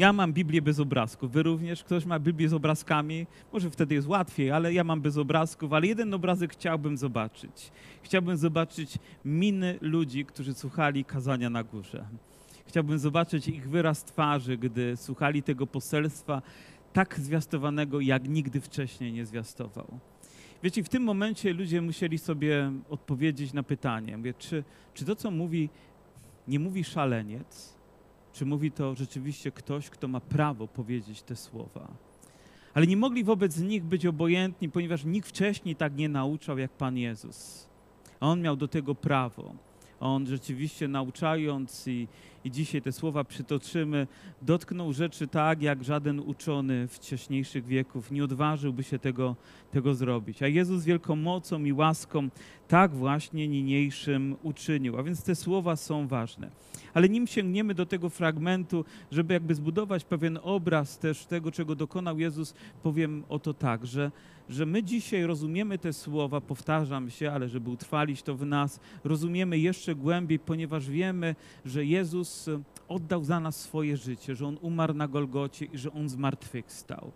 Ja mam Biblię bez obrazków, wy również? Ktoś ma Biblię z obrazkami? Może wtedy jest łatwiej, ale ja mam bez obrazków, ale jeden obrazek chciałbym zobaczyć. Chciałbym zobaczyć miny ludzi, którzy słuchali kazania na górze. Chciałbym zobaczyć ich wyraz twarzy, gdy słuchali tego poselstwa tak zwiastowanego, jak nigdy wcześniej nie zwiastował. Wiecie, w tym momencie ludzie musieli sobie odpowiedzieć na pytanie, mówię, czy, czy to, co mówi, nie mówi szaleniec, czy mówi to rzeczywiście ktoś, kto ma prawo powiedzieć te słowa. Ale nie mogli wobec nich być obojętni, ponieważ nikt wcześniej tak nie nauczał jak Pan Jezus. On miał do tego prawo. On rzeczywiście nauczając i, i dzisiaj te słowa przytoczymy, dotknął rzeczy tak, jak żaden uczony wcześniejszych wieków nie odważyłby się tego, tego zrobić. A Jezus wielką mocą i łaską tak właśnie niniejszym uczynił. A więc te słowa są ważne. Ale nim sięgniemy do tego fragmentu, żeby jakby zbudować pewien obraz też tego, czego dokonał Jezus, powiem o to tak, że, że my dzisiaj rozumiemy te słowa, powtarzam się, ale żeby utrwalić to w nas, rozumiemy jeszcze głębiej, ponieważ wiemy, że Jezus oddał za nas swoje życie, że On umarł na Golgocie i że On zmartwychwstał.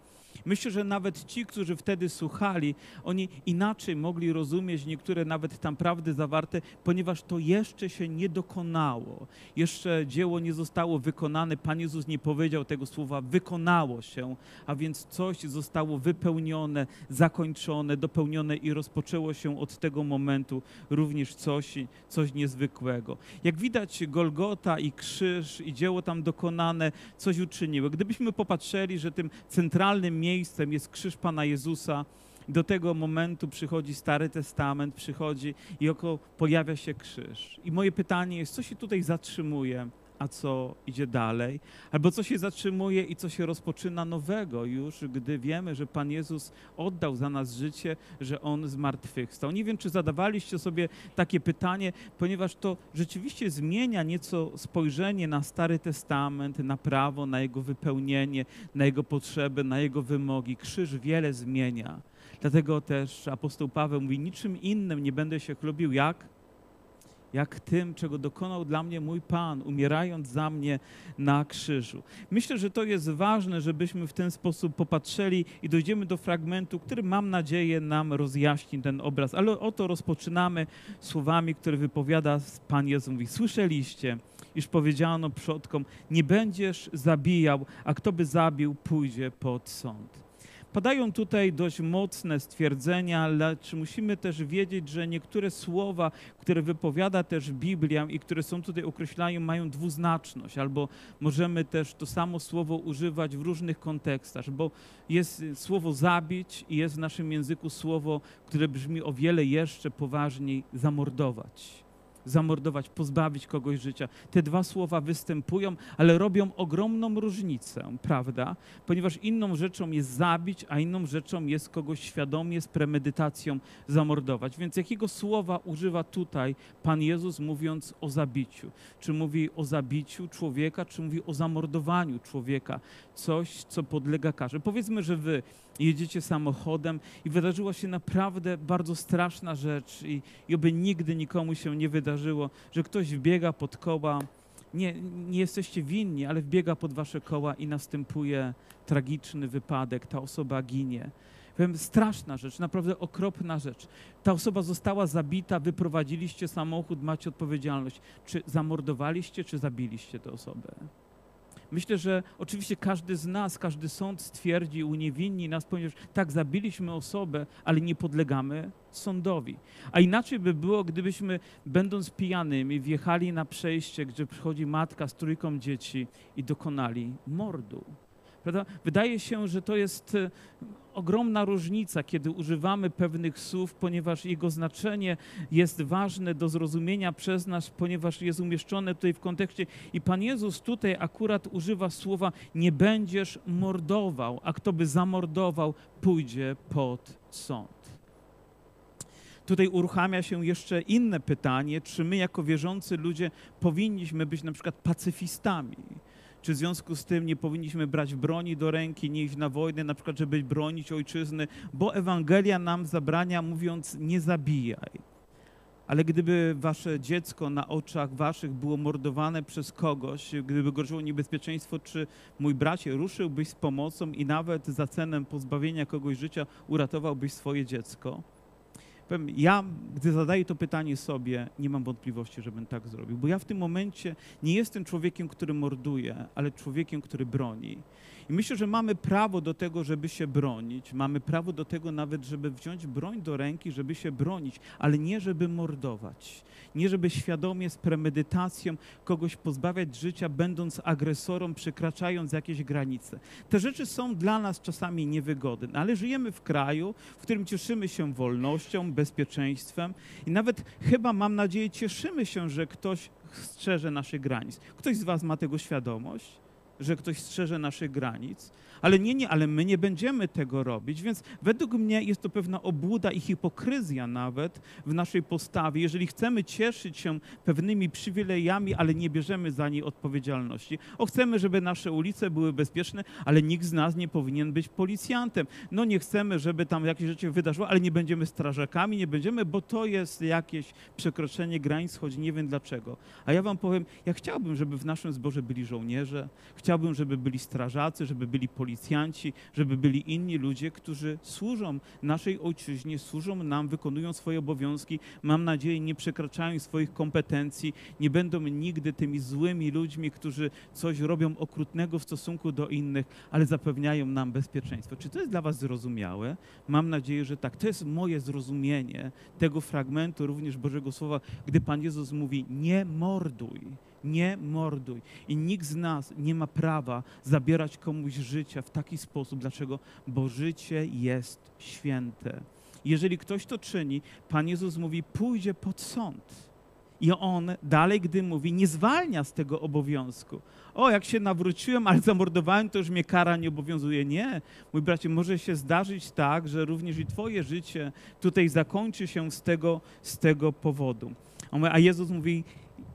Myślę, że nawet ci, którzy wtedy słuchali, oni inaczej mogli rozumieć niektóre nawet tam prawdy zawarte, ponieważ to jeszcze się nie dokonało. Jeszcze dzieło nie zostało wykonane. Pan Jezus nie powiedział tego słowa wykonało się, a więc coś zostało wypełnione, zakończone, dopełnione i rozpoczęło się od tego momentu również coś, coś niezwykłego. Jak widać, Golgota i krzyż i dzieło tam dokonane coś uczyniły. Gdybyśmy popatrzyli, że tym centralnym miejscem jest krzyż Pana Jezusa, do tego momentu przychodzi Stary Testament, przychodzi i oko pojawia się krzyż. I moje pytanie jest, co się tutaj zatrzymuje, a co idzie dalej? Albo co się zatrzymuje i co się rozpoczyna nowego już, gdy wiemy, że Pan Jezus oddał za nas życie, że On zmartwychwstał. Nie wiem, czy zadawaliście sobie takie pytanie, ponieważ to rzeczywiście zmienia nieco spojrzenie na Stary Testament, na prawo, na jego wypełnienie, na jego potrzeby, na jego wymogi. Krzyż wiele zmienia. Dlatego też apostoł Paweł mówi, niczym innym nie będę się chlubił, jak? Jak tym, czego dokonał dla mnie mój Pan, umierając za mnie na krzyżu. Myślę, że to jest ważne, żebyśmy w ten sposób popatrzyli i dojdziemy do fragmentu, który mam nadzieję nam rozjaśni ten obraz. Ale oto rozpoczynamy słowami, które wypowiada Pan Jezus. Mówi, słyszeliście, iż powiedziano przodkom, nie będziesz zabijał, a kto by zabił, pójdzie pod sąd. Padają tutaj dość mocne stwierdzenia, lecz musimy też wiedzieć, że niektóre słowa, które wypowiada też Biblia i które są tutaj określają, mają dwuznaczność, albo możemy też to samo słowo używać w różnych kontekstach, bo jest słowo zabić i jest w naszym języku słowo, które brzmi o wiele jeszcze poważniej zamordować zamordować, pozbawić kogoś życia. Te dwa słowa występują, ale robią ogromną różnicę, prawda? Ponieważ inną rzeczą jest zabić, a inną rzeczą jest kogoś świadomie, z premedytacją zamordować. Więc jakiego słowa używa tutaj Pan Jezus mówiąc o zabiciu? Czy mówi o zabiciu człowieka, czy mówi o zamordowaniu człowieka? Coś, co podlega karze. Powiedzmy, że wy jedziecie samochodem i wydarzyła się naprawdę bardzo straszna rzecz i, i oby nigdy nikomu się nie wydarzyło, że ktoś wbiega pod koła, nie, nie jesteście winni, ale wbiega pod wasze koła i następuje tragiczny wypadek, ta osoba ginie. Powiem, straszna rzecz, naprawdę okropna rzecz. Ta osoba została zabita, wyprowadziliście samochód, macie odpowiedzialność. Czy zamordowaliście, czy zabiliście tę osobę? Myślę, że oczywiście każdy z nas, każdy sąd stwierdzi, uniewinni nas, ponieważ tak, zabiliśmy osobę, ale nie podlegamy sądowi. A inaczej by było, gdybyśmy, będąc pijanymi, wjechali na przejście, gdzie przychodzi matka z trójką dzieci i dokonali mordu. Prawda? Wydaje się, że to jest ogromna różnica, kiedy używamy pewnych słów, ponieważ jego znaczenie jest ważne do zrozumienia przez nas, ponieważ jest umieszczone tutaj w kontekście. I Pan Jezus tutaj akurat używa słowa: Nie będziesz mordował, a kto by zamordował, pójdzie pod sąd. Tutaj uruchamia się jeszcze inne pytanie, czy my jako wierzący ludzie powinniśmy być na przykład pacyfistami czy w związku z tym nie powinniśmy brać broni do ręki, nie iść na wojnę, na przykład, żeby bronić ojczyzny, bo Ewangelia nam zabrania, mówiąc nie zabijaj. Ale gdyby wasze dziecko na oczach waszych było mordowane przez kogoś, gdyby groziło niebezpieczeństwo, czy mój bracie ruszyłbyś z pomocą i nawet za cenę pozbawienia kogoś życia uratowałbyś swoje dziecko? Powiem, ja, gdy zadaję to pytanie sobie, nie mam wątpliwości, żebym tak zrobił, bo ja w tym momencie nie jestem człowiekiem, który morduje, ale człowiekiem, który broni. I myślę, że mamy prawo do tego, żeby się bronić. Mamy prawo do tego nawet, żeby wziąć broń do ręki, żeby się bronić, ale nie żeby mordować. Nie żeby świadomie, z premedytacją kogoś pozbawiać życia, będąc agresorem, przekraczając jakieś granice. Te rzeczy są dla nas czasami niewygodne, ale żyjemy w kraju, w którym cieszymy się wolnością, bezpieczeństwem i nawet chyba, mam nadzieję, cieszymy się, że ktoś strzeże naszych granic. Ktoś z Was ma tego świadomość? Że ktoś strzeże naszych granic, ale nie, nie, ale my nie będziemy tego robić, więc według mnie jest to pewna obłuda i hipokryzja nawet w naszej postawie, jeżeli chcemy cieszyć się pewnymi przywilejami, ale nie bierzemy za nie odpowiedzialności. O, chcemy, żeby nasze ulice były bezpieczne, ale nikt z nas nie powinien być policjantem. No nie chcemy, żeby tam jakieś rzeczy wydarzyło, ale nie będziemy strażakami, nie będziemy, bo to jest jakieś przekroczenie granic, choć nie wiem dlaczego. A ja wam powiem, ja chciałbym, żeby w naszym zborze byli żołnierze, chciałbym, żeby byli strażacy, żeby byli policjanci, żeby byli inni ludzie, którzy służą naszej ojczyźnie, służą nam, wykonują swoje obowiązki. Mam nadzieję, nie przekraczają swoich kompetencji, nie będą nigdy tymi złymi ludźmi, którzy coś robią okrutnego w stosunku do innych, ale zapewniają nam bezpieczeństwo. Czy to jest dla Was zrozumiałe? Mam nadzieję, że tak. To jest moje zrozumienie tego fragmentu również Bożego Słowa, gdy Pan Jezus mówi: Nie morduj nie morduj. I nikt z nas nie ma prawa zabierać komuś życia w taki sposób. Dlaczego? Bo życie jest święte. Jeżeli ktoś to czyni, Pan Jezus mówi, pójdzie pod sąd. I on dalej, gdy mówi, nie zwalnia z tego obowiązku. O, jak się nawróciłem, ale zamordowałem, to już mnie kara nie obowiązuje. Nie, mój bracie, może się zdarzyć tak, że również i twoje życie tutaj zakończy się z tego, z tego powodu. A Jezus mówi,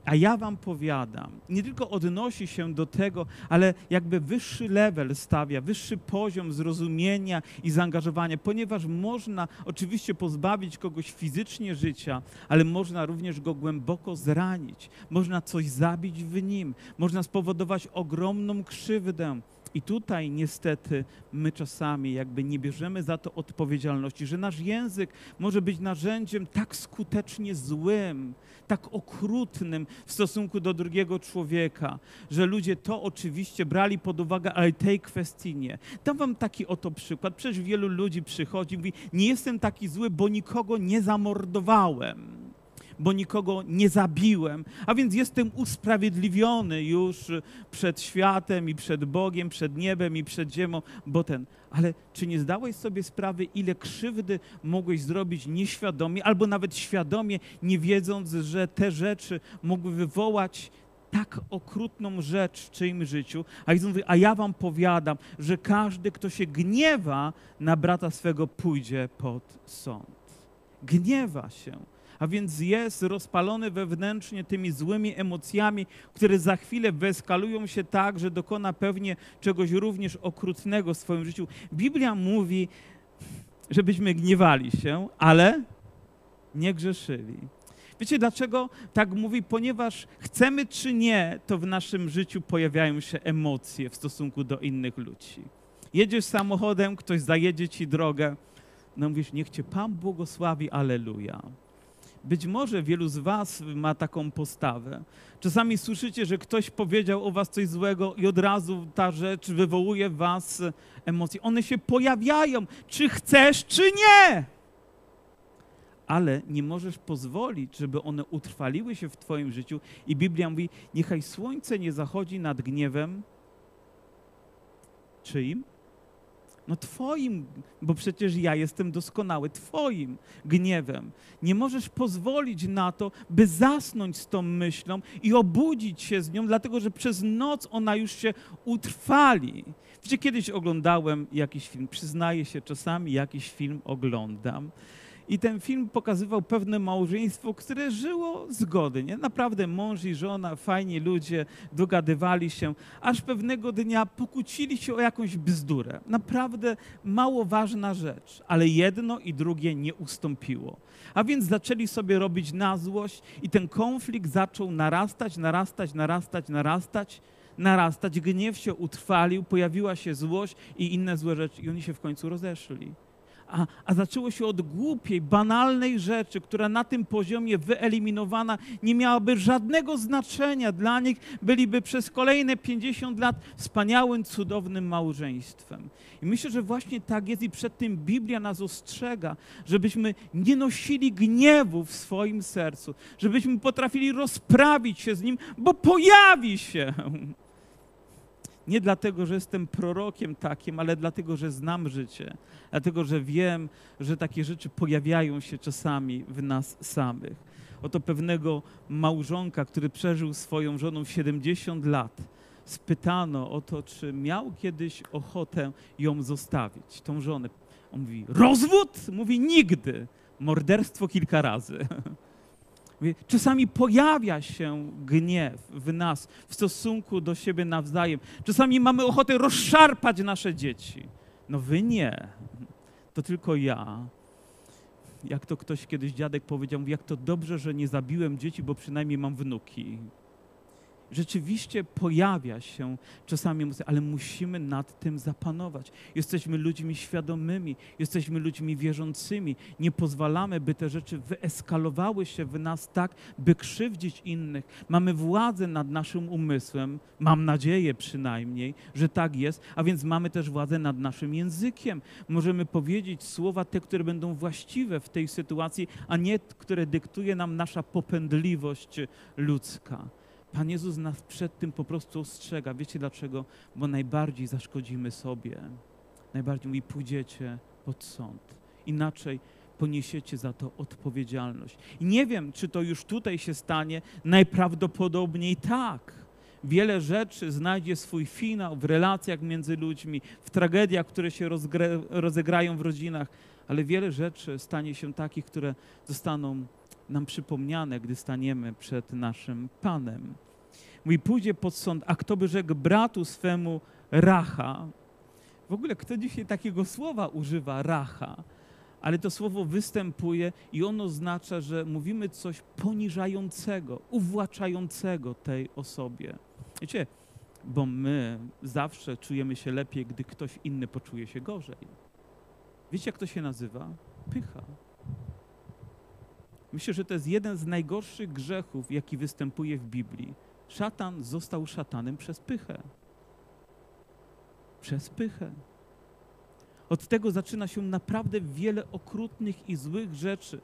a ja wam powiadam, nie tylko odnosi się do tego, ale jakby wyższy level stawia, wyższy poziom zrozumienia i zaangażowania, ponieważ można oczywiście pozbawić kogoś fizycznie życia, ale można również go głęboko zranić, można coś zabić w nim, można spowodować ogromną krzywdę. I tutaj niestety my czasami jakby nie bierzemy za to odpowiedzialności, że nasz język może być narzędziem tak skutecznie złym, tak okrutnym w stosunku do drugiego człowieka, że ludzie to oczywiście brali pod uwagę, ale tej kwestii nie. Dam wam taki oto przykład. Przecież wielu ludzi przychodzi i mówi, nie jestem taki zły, bo nikogo nie zamordowałem bo nikogo nie zabiłem, a więc jestem usprawiedliwiony już przed światem i przed Bogiem, przed niebem i przed ziemią, bo ten. Ale czy nie zdałeś sobie sprawy, ile krzywdy mogłeś zrobić nieświadomie, albo nawet świadomie, nie wiedząc, że te rzeczy mogły wywołać tak okrutną rzecz w czyim życiu, a Jezus mówi, a ja wam powiadam, że każdy, kto się gniewa na brata swego, pójdzie pod sąd. Gniewa się a więc jest rozpalony wewnętrznie tymi złymi emocjami, które za chwilę wyskalują się tak, że dokona pewnie czegoś również okrutnego w swoim życiu. Biblia mówi, żebyśmy gniewali się, ale nie grzeszyli. Wiecie dlaczego tak mówi? Ponieważ chcemy czy nie, to w naszym życiu pojawiają się emocje w stosunku do innych ludzi. Jedziesz samochodem, ktoś zajedzie ci drogę, no mówisz, niech cię Pan błogosławi, aleluja. Być może wielu z Was ma taką postawę. Czasami słyszycie, że ktoś powiedział o Was coś złego i od razu ta rzecz wywołuje w Was emocje. One się pojawiają, czy chcesz, czy nie. Ale nie możesz pozwolić, żeby one utrwaliły się w Twoim życiu. I Biblia mówi: Niechaj słońce nie zachodzi nad gniewem. Czyim? No Twoim, bo przecież ja jestem doskonały, Twoim gniewem. Nie możesz pozwolić na to, by zasnąć z tą myślą i obudzić się z nią, dlatego że przez noc ona już się utrwali. Wiecie, kiedyś oglądałem jakiś film, przyznaję się, czasami jakiś film oglądam I ten film pokazywał pewne małżeństwo, które żyło zgodnie. Naprawdę mąż i żona, fajni ludzie, dogadywali się, aż pewnego dnia pokłócili się o jakąś bzdurę. Naprawdę mało ważna rzecz, ale jedno i drugie nie ustąpiło. A więc zaczęli sobie robić na złość i ten konflikt zaczął narastać, narastać, narastać, narastać, narastać. Gniew się utrwalił, pojawiła się złość i inne złe rzeczy i oni się w końcu rozeszli a, a zaczęło się od głupiej, banalnej rzeczy, która na tym poziomie wyeliminowana nie miałaby żadnego znaczenia dla nich, byliby przez kolejne 50 lat wspaniałym, cudownym małżeństwem. I myślę, że właśnie tak jest i przed tym Biblia nas ostrzega, żebyśmy nie nosili gniewu w swoim sercu, żebyśmy potrafili rozprawić się z nim, bo pojawi się. Nie dlatego, że jestem prorokiem takim, ale dlatego, że znam życie. Dlatego, że wiem, że takie rzeczy pojawiają się czasami w nas samych. Oto pewnego małżonka, który przeżył swoją żoną 70 lat, spytano o to, czy miał kiedyś ochotę ją zostawić, tą żonę. On mówi, rozwód? Mówi, nigdy. Morderstwo kilka razy. Czasami pojawia się gniew w nas w stosunku do siebie nawzajem. Czasami mamy ochotę rozszarpać nasze dzieci. No wy nie. To tylko ja. Jak to ktoś kiedyś dziadek powiedział, jak to dobrze, że nie zabiłem dzieci, bo przynajmniej mam wnuki rzeczywiście pojawia się czasami emocje, ale musimy nad tym zapanować. Jesteśmy ludźmi świadomymi, jesteśmy ludźmi wierzącymi. Nie pozwalamy, by te rzeczy wyeskalowały się w nas tak, by krzywdzić innych. Mamy władzę nad naszym umysłem, mam nadzieję przynajmniej, że tak jest, a więc mamy też władzę nad naszym językiem. Możemy powiedzieć słowa te, które będą właściwe w tej sytuacji, a nie które dyktuje nam nasza popędliwość ludzka. Pan Jezus nas przed tym po prostu ostrzega. Wiecie dlaczego? Bo najbardziej zaszkodzimy sobie. Najbardziej mówi, pójdziecie pod sąd. Inaczej poniesiecie za to odpowiedzialność. I nie wiem, czy to już tutaj się stanie. Najprawdopodobniej tak. Wiele rzeczy znajdzie swój finał w relacjach między ludźmi, w tragediach, które się rozegrają w rodzinach, ale wiele rzeczy stanie się takich, które zostaną nam przypomniane, gdy staniemy przed naszym Panem. Mówi, pójdzie pod sąd, a kto by rzekł bratu swemu racha? W ogóle kto dzisiaj takiego słowa używa, racha? Ale to słowo występuje i ono oznacza, że mówimy coś poniżającego, uwłaczającego tej osobie. Wiecie, bo my zawsze czujemy się lepiej, gdy ktoś inny poczuje się gorzej. Wiecie, jak to się nazywa? Pycha. Myślę, że to jest jeden z najgorszych grzechów, jaki występuje w Biblii. Szatan został szatanem przez pychę. Przez pychę. Od tego zaczyna się naprawdę wiele okrutnych i złych rzeczy,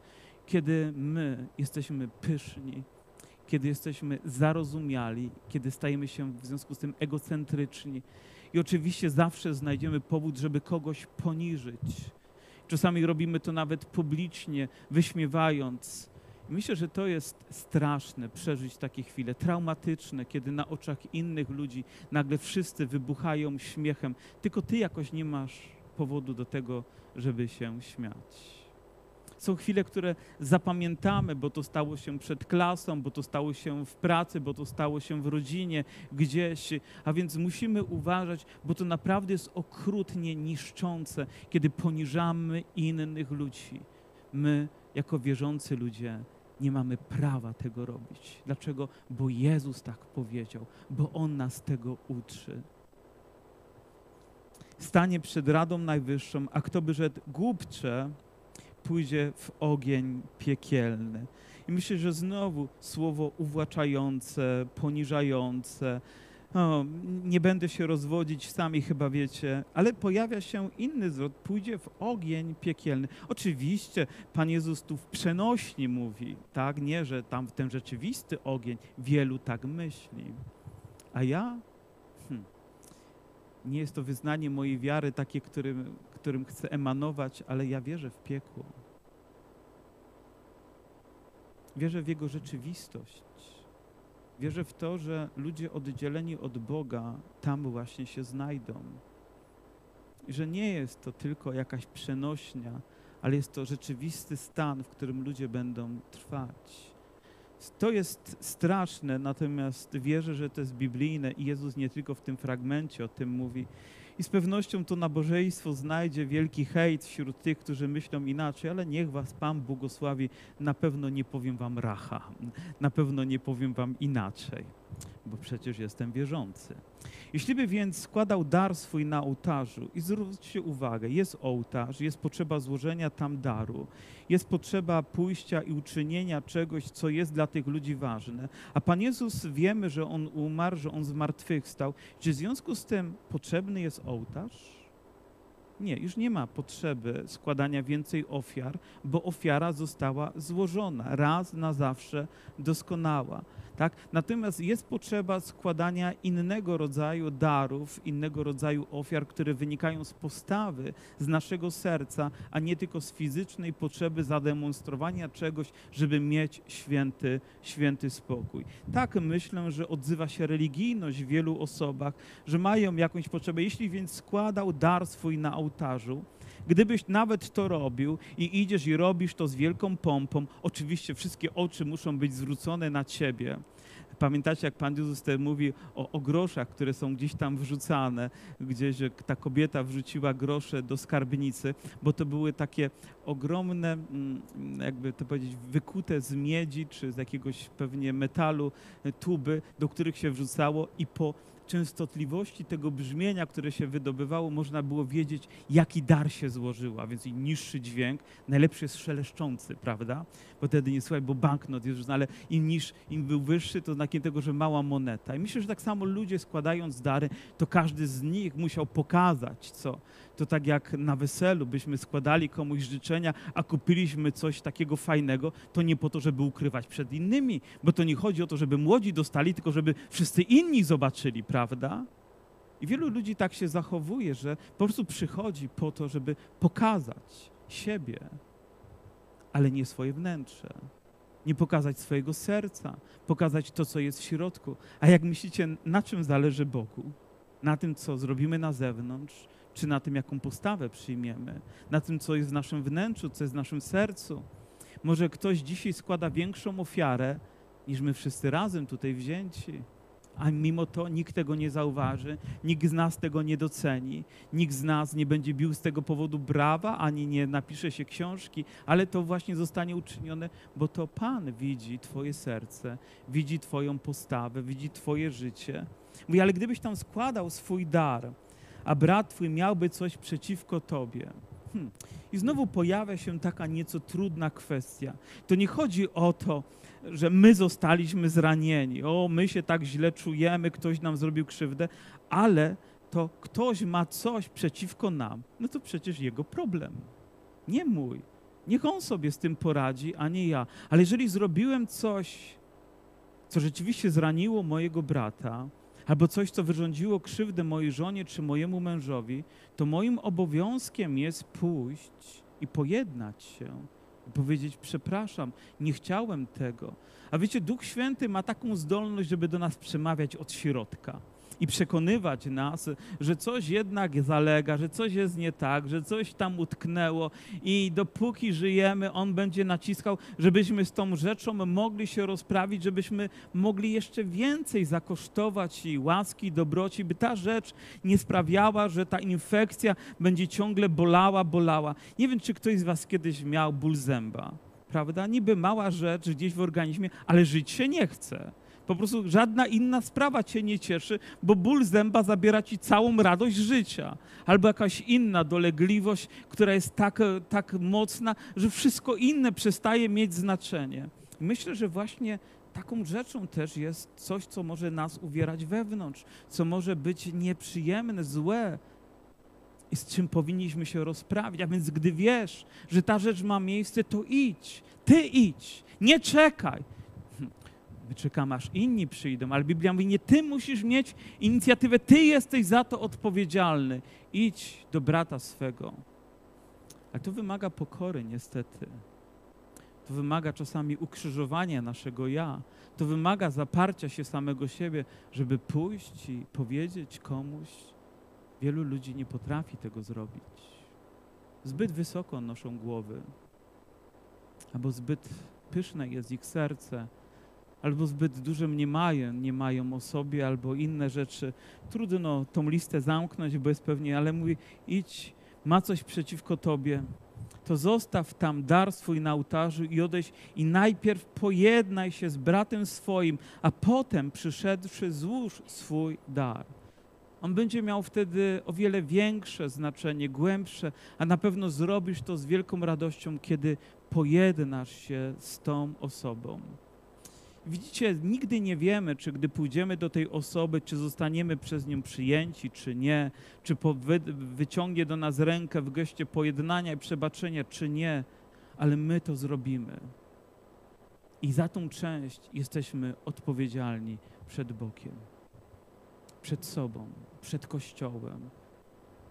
kiedy my jesteśmy pyszni, kiedy jesteśmy zarozumiali, kiedy stajemy się w związku z tym egocentryczni. I oczywiście zawsze znajdziemy powód, żeby kogoś poniżyć Czasami robimy to nawet publicznie, wyśmiewając. Myślę, że to jest straszne przeżyć takie chwile, traumatyczne, kiedy na oczach innych ludzi nagle wszyscy wybuchają śmiechem, tylko ty jakoś nie masz powodu do tego, żeby się śmiać. Są chwile, które zapamiętamy, bo to stało się przed klasą, bo to stało się w pracy, bo to stało się w rodzinie, gdzieś. A więc musimy uważać, bo to naprawdę jest okrutnie niszczące, kiedy poniżamy innych ludzi. My, jako wierzący ludzie, nie mamy prawa tego robić. Dlaczego? Bo Jezus tak powiedział, bo On nas tego uczy. Stanie przed Radą Najwyższą, a kto by rzekł głupcze, pójdzie w ogień piekielny. I myślę, że znowu słowo uwłaczające, poniżające. Nie będę się rozwodzić, sami chyba wiecie, ale pojawia się inny zwrot, pójdzie w ogień piekielny. Oczywiście Pan Jezus tu w przenośni mówi, tak, nie, że tam w ten rzeczywisty ogień, wielu tak myśli. A ja? Hm. Nie jest to wyznanie mojej wiary takie, którym, którym chcę emanować, ale ja wierzę w piekło. Wierzę w Jego rzeczywistość. Wierzę w to, że ludzie oddzieleni od Boga tam właśnie się znajdą. I że nie jest to tylko jakaś przenośnia, ale jest to rzeczywisty stan, w którym ludzie będą trwać. To jest straszne, natomiast wierzę, że to jest biblijne i Jezus nie tylko w tym fragmencie o tym mówi. I z pewnością to nabożeństwo znajdzie wielki hejt wśród tych, którzy myślą inaczej, ale niech was Pan błogosławi. Na pewno nie powiem wam racha, na pewno nie powiem wam inaczej, bo przecież jestem wierzący. Jeśli by więc składał dar swój na ołtarzu, i zwróćcie uwagę, jest ołtarz, jest potrzeba złożenia tam daru, jest potrzeba pójścia i uczynienia czegoś, co jest dla tych ludzi ważne. A Pan Jezus wiemy, że On umarł, że On zmartwychwstał. Czy w związku z tym potrzebny jest ołtarz? Nie, już nie ma potrzeby składania więcej ofiar, bo ofiara została złożona raz na zawsze doskonała. Tak? Natomiast jest potrzeba składania innego rodzaju darów, innego rodzaju ofiar, które wynikają z postawy, z naszego serca, a nie tylko z fizycznej potrzeby zademonstrowania czegoś, żeby mieć święty, święty spokój. Tak myślę, że odzywa się religijność w wielu osobach, że mają jakąś potrzebę. Jeśli więc składał dar swój na ołtarzu, Gdybyś nawet to robił i idziesz i robisz to z wielką pompą, oczywiście wszystkie oczy muszą być zwrócone na ciebie. Pamiętacie, jak Pan Jezus mówi o, o groszach, które są gdzieś tam wrzucane, gdzieś ta kobieta wrzuciła grosze do skarbnicy, bo to były takie ogromne, mm, jakby to powiedzieć, wykute z miedzi czy z jakiegoś pewnie metalu e, tuby, do których się wrzucało i po częstotliwości tego brzmienia, które się wydobywało, można było wiedzieć, jaki dar się złożył, a więc i niższy dźwięk, najlepszy jest szeleszczący, prawda? Bo wtedy nie słuchaj, bo banknot jest, ale im niż, im był wyższy, to znakiem tego, że mała moneta. I myślę, że tak samo ludzie składając dary, to każdy z nich musiał pokazać, co. To tak jak na weselu byśmy składali komuś życzenia, a kupiliśmy coś takiego fajnego, to nie po to, żeby ukrywać przed innymi, bo to nie chodzi o to, żeby młodzi dostali, tylko żeby wszyscy inni zobaczyli, prawda? I wielu ludzi tak się zachowuje, że po prostu przychodzi po to, żeby pokazać siebie, ale nie swoje wnętrze. Nie pokazać swojego serca, pokazać to, co jest w środku. A jak myślicie, na czym zależy Bogu? Na tym, co zrobimy na zewnątrz, czy na tym, jaką postawę przyjmiemy? Na tym, co jest w naszym wnętrzu, co jest w naszym sercu? Może ktoś dzisiaj składa większą ofiarę, niż my wszyscy razem tutaj wzięci a mimo to nikt tego nie zauważy, nikt z nas tego nie doceni, nikt z nas nie będzie bił z tego powodu brawa, ani nie napisze się książki, ale to właśnie zostanie uczynione, bo to Pan widzi Twoje serce, widzi Twoją postawę, widzi Twoje życie. Mówi, ale gdybyś tam składał swój dar, a brat Twój miałby coś przeciwko Tobie, hmm. i znowu pojawia się taka nieco trudna kwestia. To nie chodzi o to, że my zostaliśmy zranieni, o, my się tak źle czujemy, ktoś nam zrobił krzywdę, ale to ktoś ma coś przeciwko nam, no to przecież jego problem, nie mój. Niech on sobie z tym poradzi, a nie ja. Ale jeżeli zrobiłem coś, co rzeczywiście zraniło mojego brata, albo coś, co wyrządziło krzywdę mojej żonie czy mojemu mężowi, to moim obowiązkiem jest pójść i pojednać się powiedzieć: Przepraszam, nie chciałem tego. A wiecie, Duch Święty ma taką zdolność, żeby do nas przemawiać od środka i przekonywać nas, że coś jednak zalega, że coś jest nie tak, że coś tam utknęło i dopóki żyjemy, On będzie naciskał, żebyśmy z tą rzeczą mogli się rozprawić, żebyśmy mogli jeszcze więcej zakosztować i łaski, dobroci, by ta rzecz nie sprawiała, że ta infekcja będzie ciągle bolała, bolała. Nie wiem, czy ktoś z Was kiedyś miał ból zęba, prawda? Niby mała rzecz gdzieś w organizmie, ale żyć się nie chce. Po prostu żadna inna sprawa cię nie cieszy, bo ból zęba zabiera ci całą radość życia. Albo jakaś inna dolegliwość, która jest tak, tak mocna, że wszystko inne przestaje mieć znaczenie. Myślę, że właśnie taką rzeczą też jest coś, co może nas uwierać wewnątrz, co może być nieprzyjemne, złe i z czym powinniśmy się rozprawić. A więc gdy wiesz, że ta rzecz ma miejsce, to idź. Ty idź. Nie czekaj my czekamy, aż inni przyjdą, ale Biblia mówi, nie ty musisz mieć inicjatywę, ty jesteś za to odpowiedzialny. Idź do brata swego. Ale to wymaga pokory, niestety. To wymaga czasami ukrzyżowania naszego ja. To wymaga zaparcia się samego siebie, żeby pójść i powiedzieć komuś. Wielu ludzi nie potrafi tego zrobić. zbyt wysoko noszą głowy, albo zbyt pyszne jest ich serce, albo zbyt duże mniemają, nie mają o sobie, albo inne rzeczy. Trudno tą listę zamknąć bezpewnie, ale mówi, idź, ma coś przeciwko tobie, to zostaw tam dar swój na ołtarzu i odejdź i najpierw pojednaj się z bratem swoim, a potem przyszedłszy złóż swój dar. On będzie miał wtedy o wiele większe znaczenie, głębsze, a na pewno zrobisz to z wielką radością, kiedy pojednasz się z tą osobą. Widzicie, nigdy nie wiemy, czy gdy pójdziemy do tej osoby, czy zostaniemy przez nią przyjęci, czy nie, czy wyciągnie do nas rękę w geście pojednania i przebaczenia, czy nie, ale my to zrobimy. I za tą część jesteśmy odpowiedzialni przed Bogiem, przed sobą, przed Kościołem.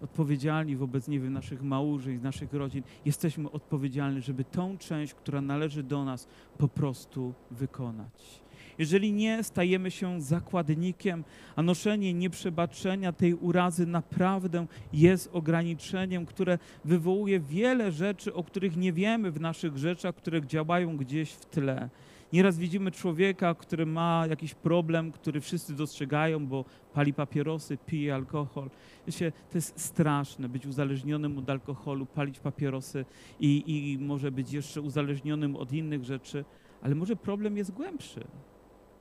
Odpowiedzialni wobec, nie wiem, naszych małżeństw, naszych rodzin. Jesteśmy odpowiedzialni, żeby tą część, która należy do nas, po prostu wykonać. Jeżeli nie, stajemy się zakładnikiem, a noszenie nieprzebaczenia tej urazy naprawdę jest ograniczeniem, które wywołuje wiele rzeczy, o których nie wiemy w naszych rzeczach, które działają gdzieś w tle. Nieraz widzimy człowieka, który ma jakiś problem, który wszyscy dostrzegają, bo pali papierosy, pije alkohol. Wiecie, to jest straszne być uzależnionym od alkoholu, palić papierosy i, i może być jeszcze uzależnionym od innych rzeczy, ale może problem jest głębszy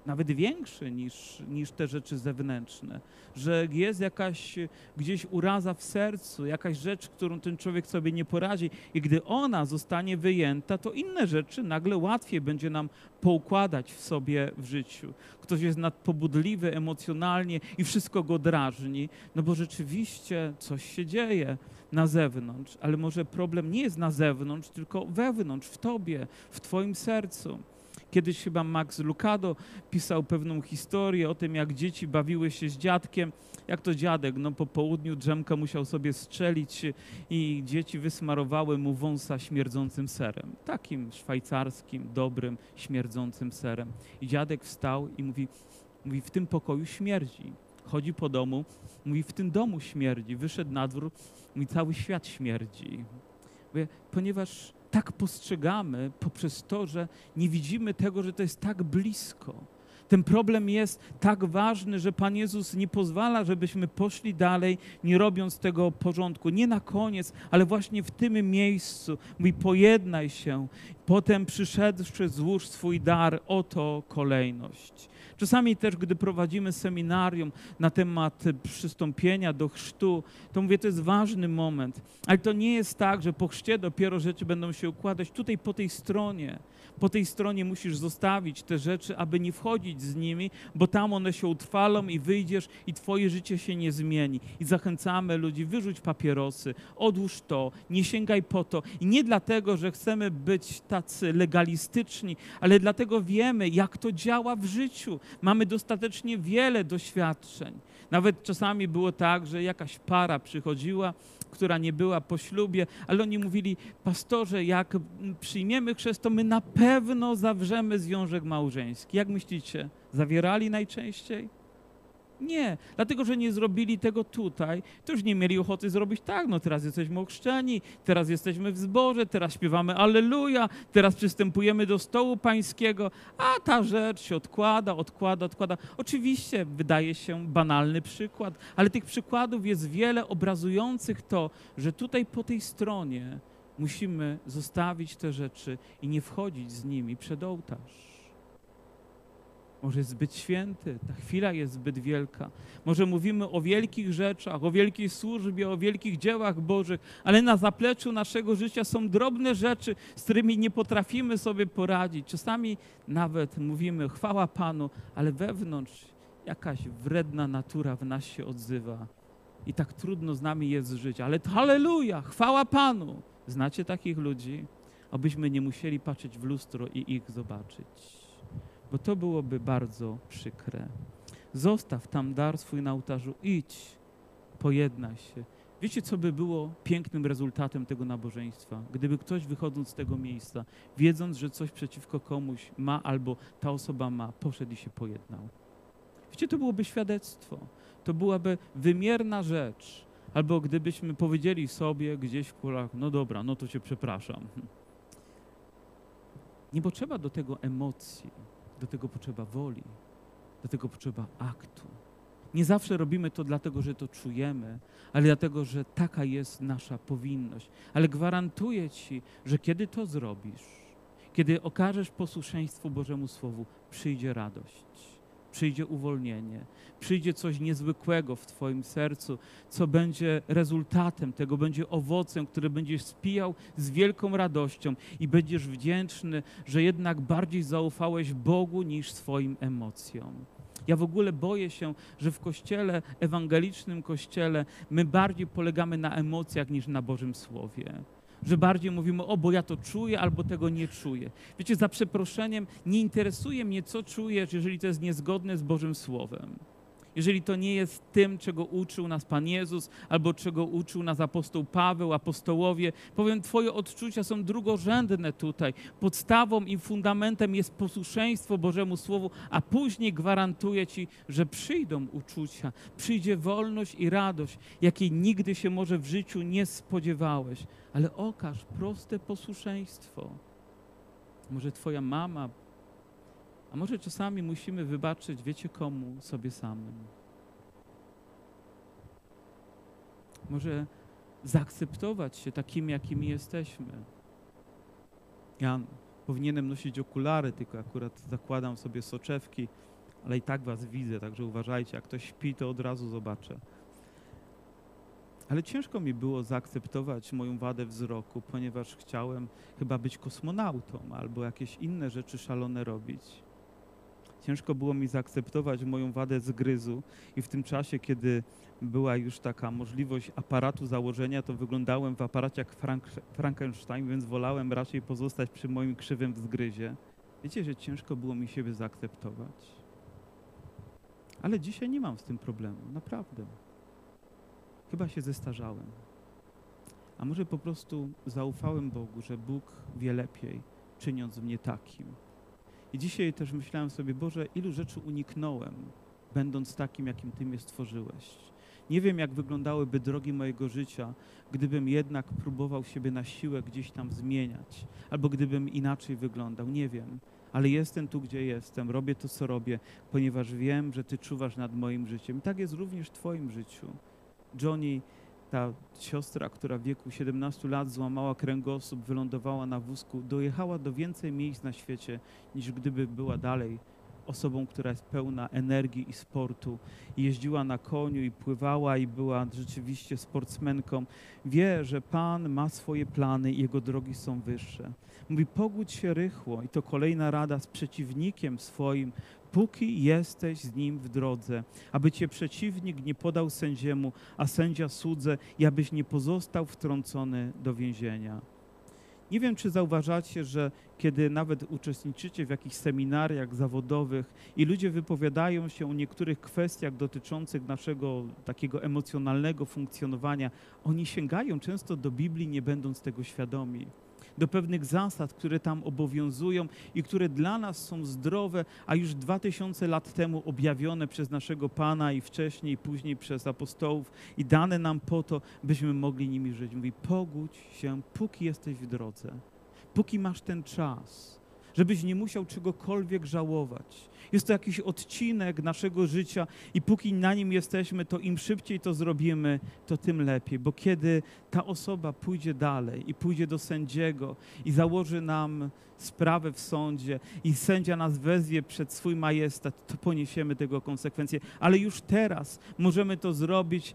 nawet większy niż, niż te rzeczy zewnętrzne, że jest jakaś gdzieś uraza w sercu, jakaś rzecz, którą ten człowiek sobie nie poradzi i gdy ona zostanie wyjęta, to inne rzeczy nagle łatwiej będzie nam poukładać w sobie w życiu. Ktoś jest nadpobudliwy emocjonalnie i wszystko go drażni, no bo rzeczywiście coś się dzieje na zewnątrz, ale może problem nie jest na zewnątrz, tylko wewnątrz, w tobie, w twoim sercu. Kiedyś chyba Max Lucado pisał pewną historię o tym, jak dzieci bawiły się z dziadkiem. Jak to dziadek? No po południu drzemka musiał sobie strzelić i dzieci wysmarowały mu wąsa śmierdzącym serem. Takim szwajcarskim, dobrym, śmierdzącym serem. I dziadek wstał i mówi, mówi w tym pokoju śmierdzi. Chodzi po domu, mówi w tym domu śmierdzi. Wyszedł na dwór, mówi cały świat śmierdzi. Mówię, ponieważ tak postrzegamy poprzez to, że nie widzimy tego, że to jest tak blisko. Ten problem jest tak ważny, że Pan Jezus nie pozwala, żebyśmy poszli dalej, nie robiąc tego porządku. Nie na koniec, ale właśnie w tym miejscu. Mówi, pojednaj się. Potem przyszedłszy, złóż swój dar. Oto kolejność. Czasami też, gdy prowadzimy seminarium na temat przystąpienia do chrztu, to mówię, to jest ważny moment. Ale to nie jest tak, że po chrzcie dopiero rzeczy będą się układać. Tutaj po tej stronie po tej stronie musisz zostawić te rzeczy, aby nie wchodzić z nimi, bo tam one się utrwalą i wyjdziesz i twoje życie się nie zmieni. I zachęcamy ludzi, wyrzuć papierosy, odłóż to, nie sięgaj po to. I nie dlatego, że chcemy być tacy legalistyczni, ale dlatego wiemy, jak to działa w życiu. Mamy dostatecznie wiele doświadczeń. Nawet czasami było tak, że jakaś para przychodziła która nie była po ślubie, ale oni mówili, pastorze, jak przyjmiemy chrzest, to my na pewno zawrzemy związek małżeński. Jak myślicie, zawierali najczęściej? Nie, dlatego że nie zrobili tego tutaj, to już nie mieli ochoty zrobić tak, no teraz jesteśmy ochrzczeni, teraz jesteśmy w zborze, teraz śpiewamy Alleluja, teraz przystępujemy do stołu pańskiego, a ta rzecz się odkłada, odkłada, odkłada. Oczywiście wydaje się banalny przykład, ale tych przykładów jest wiele obrazujących to, że tutaj po tej stronie musimy zostawić te rzeczy i nie wchodzić z nimi przed ołtarz. Może jest zbyt święty, ta chwila jest zbyt wielka. Może mówimy o wielkich rzeczach, o wielkiej służbie, o wielkich dziełach Bożych, ale na zapleczu naszego życia są drobne rzeczy, z którymi nie potrafimy sobie poradzić. Czasami nawet mówimy chwała Panu, ale wewnątrz jakaś wredna natura w nas się odzywa. I tak trudno z nami jest żyć, ale halleluja, chwała Panu. Znacie takich ludzi? Abyśmy nie musieli patrzeć w lustro i ich zobaczyć bo to byłoby bardzo przykre. Zostaw tam dar swój na ołtarzu, idź, pojednaj się. Wiecie, co by było pięknym rezultatem tego nabożeństwa? Gdyby ktoś wychodząc z tego miejsca, wiedząc, że coś przeciwko komuś ma albo ta osoba ma, poszedł i się pojednał. Wiecie, to byłoby świadectwo. To byłaby wymierna rzecz, Albo gdybyśmy powiedzieli sobie gdzieś w kulach, no dobra, no to cię przepraszam. Nie potrzeba do tego emocji, do tego potrzeba woli, do tego potrzeba aktu. Nie zawsze robimy to dlatego, że to czujemy, ale dlatego, że taka jest nasza powinność. Ale gwarantuję Ci, że kiedy to zrobisz, kiedy okażesz posłuszeństwo Bożemu Słowu, przyjdzie radość, przyjdzie uwolnienie, przyjdzie coś niezwykłego w Twoim sercu, co będzie rezultatem tego, będzie owocem, który będziesz spijał z wielką radością i będziesz wdzięczny, że jednak bardziej zaufałeś Bogu niż swoim emocjom. Ja w ogóle boję się, że w kościele, ewangelicznym kościele, my bardziej polegamy na emocjach niż na Bożym Słowie. Że bardziej mówimy, o, bo ja to czuję, albo tego nie czuję. Wiecie, za przeproszeniem, nie interesuje mnie, co czujesz, jeżeli to jest niezgodne z Bożym Słowem jeżeli to nie jest tym, czego uczył nas Pan Jezus, albo czego uczył nas apostoł Paweł, apostołowie. Powiem, Twoje odczucia są drugorzędne tutaj. Podstawą i fundamentem jest posłuszeństwo Bożemu Słowu, a później gwarantuję Ci, że przyjdą uczucia, przyjdzie wolność i radość, jakiej nigdy się może w życiu nie spodziewałeś. Ale okaż proste posłuszeństwo. Może Twoja mama, a może czasami musimy wybaczyć, wiecie komu, sobie samym. Może zaakceptować się takimi, jakimi jesteśmy. Ja powinienem nosić okulary, tylko akurat zakładam sobie soczewki, ale i tak was widzę, także uważajcie, jak ktoś śpi, to od razu zobaczę. Ale ciężko mi było zaakceptować moją wadę wzroku, ponieważ chciałem chyba być kosmonautą albo jakieś inne rzeczy szalone robić. Ciężko było mi zaakceptować moją wadę zgryzu i w tym czasie, kiedy była już taka możliwość aparatu założenia, to wyglądałem w aparacie jak Frank, Frankenstein, więc wolałem raczej pozostać przy moim krzywym zgryzie. Wiecie, że ciężko było mi siebie zaakceptować. Ale dzisiaj nie mam z tym problemu, naprawdę. Chyba się zestarzałem. A może po prostu zaufałem Bogu, że Bóg wie lepiej, czyniąc mnie takim. I dzisiaj też myślałem sobie, Boże, ilu rzeczy uniknąłem, będąc takim, jakim Ty mnie stworzyłeś. Nie wiem, jak wyglądałyby drogi mojego życia, gdybym jednak próbował siebie na siłę gdzieś tam zmieniać, albo gdybym inaczej wyglądał. Nie wiem, ale jestem tu, gdzie jestem, robię to, co robię, ponieważ wiem, że Ty czuwasz nad moim życiem. I tak jest również w Twoim życiu. Johnny ta siostra, która w wieku 17 lat złamała kręgosłup, wylądowała na wózku, dojechała do więcej miejsc na świecie, niż gdyby była dalej osobą, która jest pełna energii i sportu. Jeździła na koniu i pływała i była rzeczywiście sportsmenką. Wie, że Pan ma swoje plany i jego drogi są wyższe. Mówi, pogódź się rychło i to kolejna rada z przeciwnikiem swoim, póki jesteś z nim w drodze, aby cię przeciwnik nie podał sędziemu, a sędzia słudze i abyś nie pozostał wtrącony do więzienia. Nie wiem, czy zauważacie, że kiedy nawet uczestniczycie w jakichś seminariach zawodowych i ludzie wypowiadają się o niektórych kwestiach dotyczących naszego takiego emocjonalnego funkcjonowania, oni sięgają często do Biblii, nie będąc tego świadomi do pewnych zasad, które tam obowiązują i które dla nas są zdrowe, a już dwa tysiące lat temu objawione przez naszego Pana i wcześniej, później przez apostołów i dane nam po to, byśmy mogli nimi żyć. Mówi, pogódź się, póki jesteś w drodze, póki masz ten czas, żebyś nie musiał czegokolwiek żałować jest to jakiś odcinek naszego życia i póki na nim jesteśmy, to im szybciej to zrobimy, to tym lepiej. Bo kiedy ta osoba pójdzie dalej i pójdzie do sędziego i założy nam sprawę w sądzie i sędzia nas wezwie przed swój majestat, to poniesiemy tego konsekwencje. Ale już teraz możemy to zrobić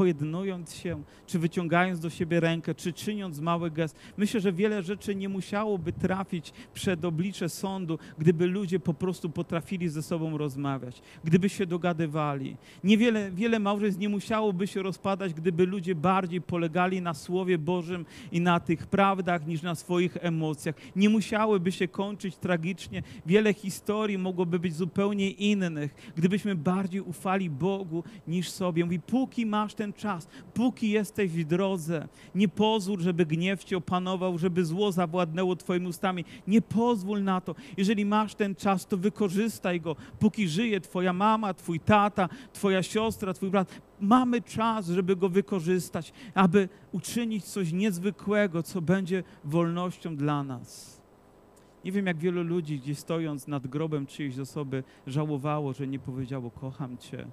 pojednując się, czy wyciągając do siebie rękę, czy czyniąc mały gest. Myślę, że wiele rzeczy nie musiałoby trafić przed oblicze sądu, gdyby ludzie po prostu potrafili ze sobą rozmawiać, gdyby się dogadywali. Niewiele, wiele małżeństw nie musiałoby się rozpadać, gdyby ludzie bardziej polegali na Słowie Bożym i na tych prawdach niż na swoich emocjach. Nie musiałyby się kończyć tragicznie. Wiele historii mogłoby być zupełnie innych, gdybyśmy bardziej ufali Bogu niż sobie. Mówi, póki masz ten czas, póki jesteś w drodze. Nie pozwól, żeby gniew cię opanował, żeby zło zawładnęło twoimi ustami. Nie pozwól na to. Jeżeli masz ten czas, to wykorzystaj go, póki żyje twoja mama, twój tata, twoja siostra, twój brat mamy czas, żeby go wykorzystać, aby uczynić coś niezwykłego, co będzie wolnością dla nas. Nie wiem, jak wielu ludzi gdzieś stojąc nad grobem czyjejś osoby żałowało, że nie powiedziało kocham cię,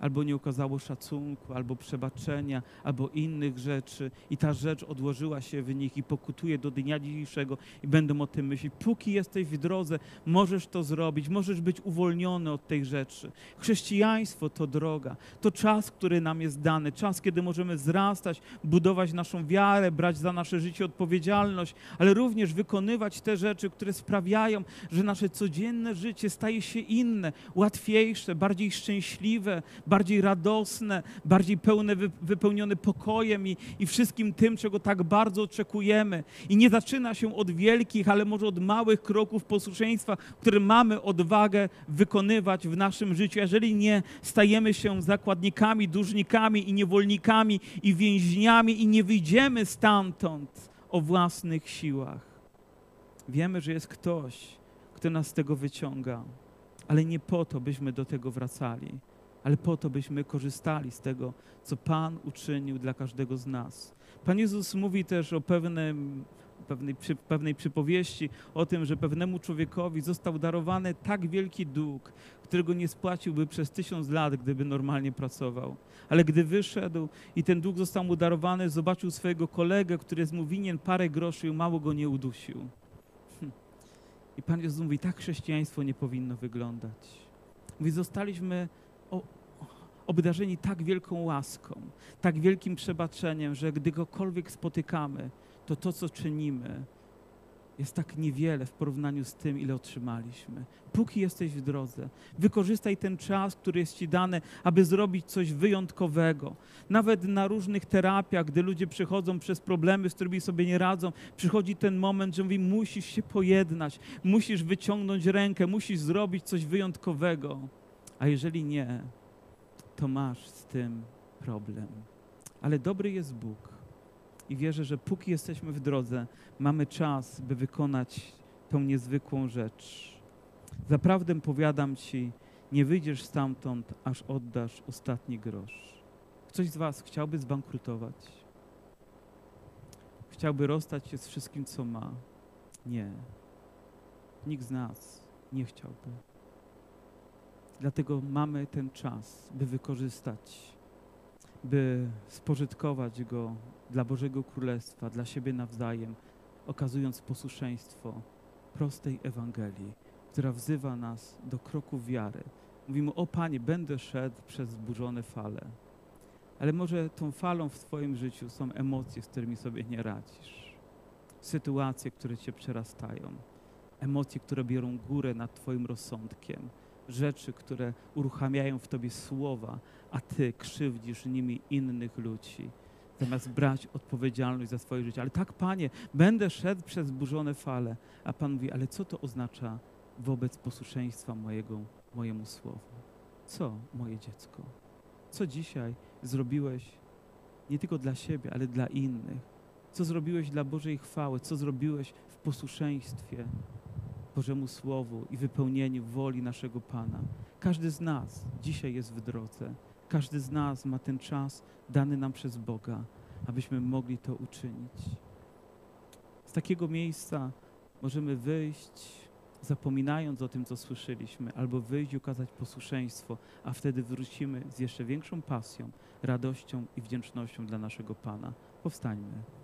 albo nie okazało szacunku, albo przebaczenia, albo innych rzeczy. I ta rzecz odłożyła się w nich i pokutuje do dnia dzisiejszego. I będą o tym myśleć. Póki jesteś w drodze, możesz to zrobić, możesz być uwolniony od tej rzeczy. Chrześcijaństwo to droga, to czas, który nam jest dany, czas, kiedy możemy wzrastać, budować naszą wiarę, brać za nasze życie odpowiedzialność, ale również wykonywać te rzeczy, które sprawiają, że nasze codzienne życie staje się inne, łatwiejsze, bardziej szczęśliwe, bardziej radosne, bardziej pełne, wy- wypełnione pokojem i, i wszystkim tym, czego tak bardzo oczekujemy. I nie zaczyna się od wielkich, ale może od małych kroków posłuszeństwa, które mamy odwagę wykonywać w naszym życiu. Jeżeli nie, stajemy się zakładnikami, dłużnikami i niewolnikami i więźniami i nie wyjdziemy stamtąd o własnych siłach. Wiemy, że jest ktoś, kto nas z tego wyciąga, ale nie po to, byśmy do tego wracali ale po to, byśmy korzystali z tego, co Pan uczynił dla każdego z nas. Pan Jezus mówi też o pewnym, pewnej, pewnej przypowieści o tym, że pewnemu człowiekowi został darowany tak wielki dług, którego nie spłaciłby przez tysiąc lat, gdyby normalnie pracował. Ale gdy wyszedł i ten dług został mu darowany, zobaczył swojego kolegę, który jest mu winien parę groszy i mało go nie udusił. Hm. I Pan Jezus mówi, tak chrześcijaństwo nie powinno wyglądać. Mówi, zostaliśmy obdarzeni tak wielką łaską, tak wielkim przebaczeniem, że gdy kogokolwiek spotykamy, to to, co czynimy, jest tak niewiele w porównaniu z tym, ile otrzymaliśmy. Póki jesteś w drodze, wykorzystaj ten czas, który jest ci dany, aby zrobić coś wyjątkowego. Nawet na różnych terapiach, gdy ludzie przychodzą przez problemy, z którymi sobie nie radzą, przychodzi ten moment, że mówi, musisz się pojednać, musisz wyciągnąć rękę, musisz zrobić coś wyjątkowego. A jeżeli nie, to masz z tym problem. Ale dobry jest Bóg. I wierzę, że póki jesteśmy w drodze, mamy czas, by wykonać tą niezwykłą rzecz. Zaprawdę powiadam Ci, nie wyjdziesz stamtąd, aż oddasz ostatni grosz. Ktoś z Was chciałby zbankrutować? Chciałby rozstać się z wszystkim, co ma? Nie. Nikt z nas nie chciałby. Dlatego mamy ten czas, by wykorzystać, by spożytkować go dla Bożego Królestwa, dla siebie nawzajem, okazując posłuszeństwo prostej Ewangelii, która wzywa nas do kroków wiary. Mówimy, o Panie, będę szedł przez zburzone fale. Ale może tą falą w Twoim życiu są emocje, z którymi sobie nie radzisz. Sytuacje, które Cię przerastają. Emocje, które biorą górę nad Twoim rozsądkiem rzeczy, które uruchamiają w tobie słowa, a ty krzywdzisz nimi innych ludzi, zamiast brać odpowiedzialność za swoje życie. Ale tak, Panie, będę szedł przez zburzone fale. A Pan mówi, ale co to oznacza wobec posłuszeństwa mojego, mojemu słowu? Co, moje dziecko? Co dzisiaj zrobiłeś nie tylko dla siebie, ale dla innych? Co zrobiłeś dla Bożej chwały? Co zrobiłeś w posłuszeństwie? Bożemu Słowu i wypełnieniu woli naszego Pana. Każdy z nas dzisiaj jest w drodze. Każdy z nas ma ten czas dany nam przez Boga, abyśmy mogli to uczynić. Z takiego miejsca możemy wyjść, zapominając o tym, co słyszeliśmy, albo wyjść i okazać posłuszeństwo, a wtedy wrócimy z jeszcze większą pasją, radością i wdzięcznością dla naszego Pana. Powstańmy.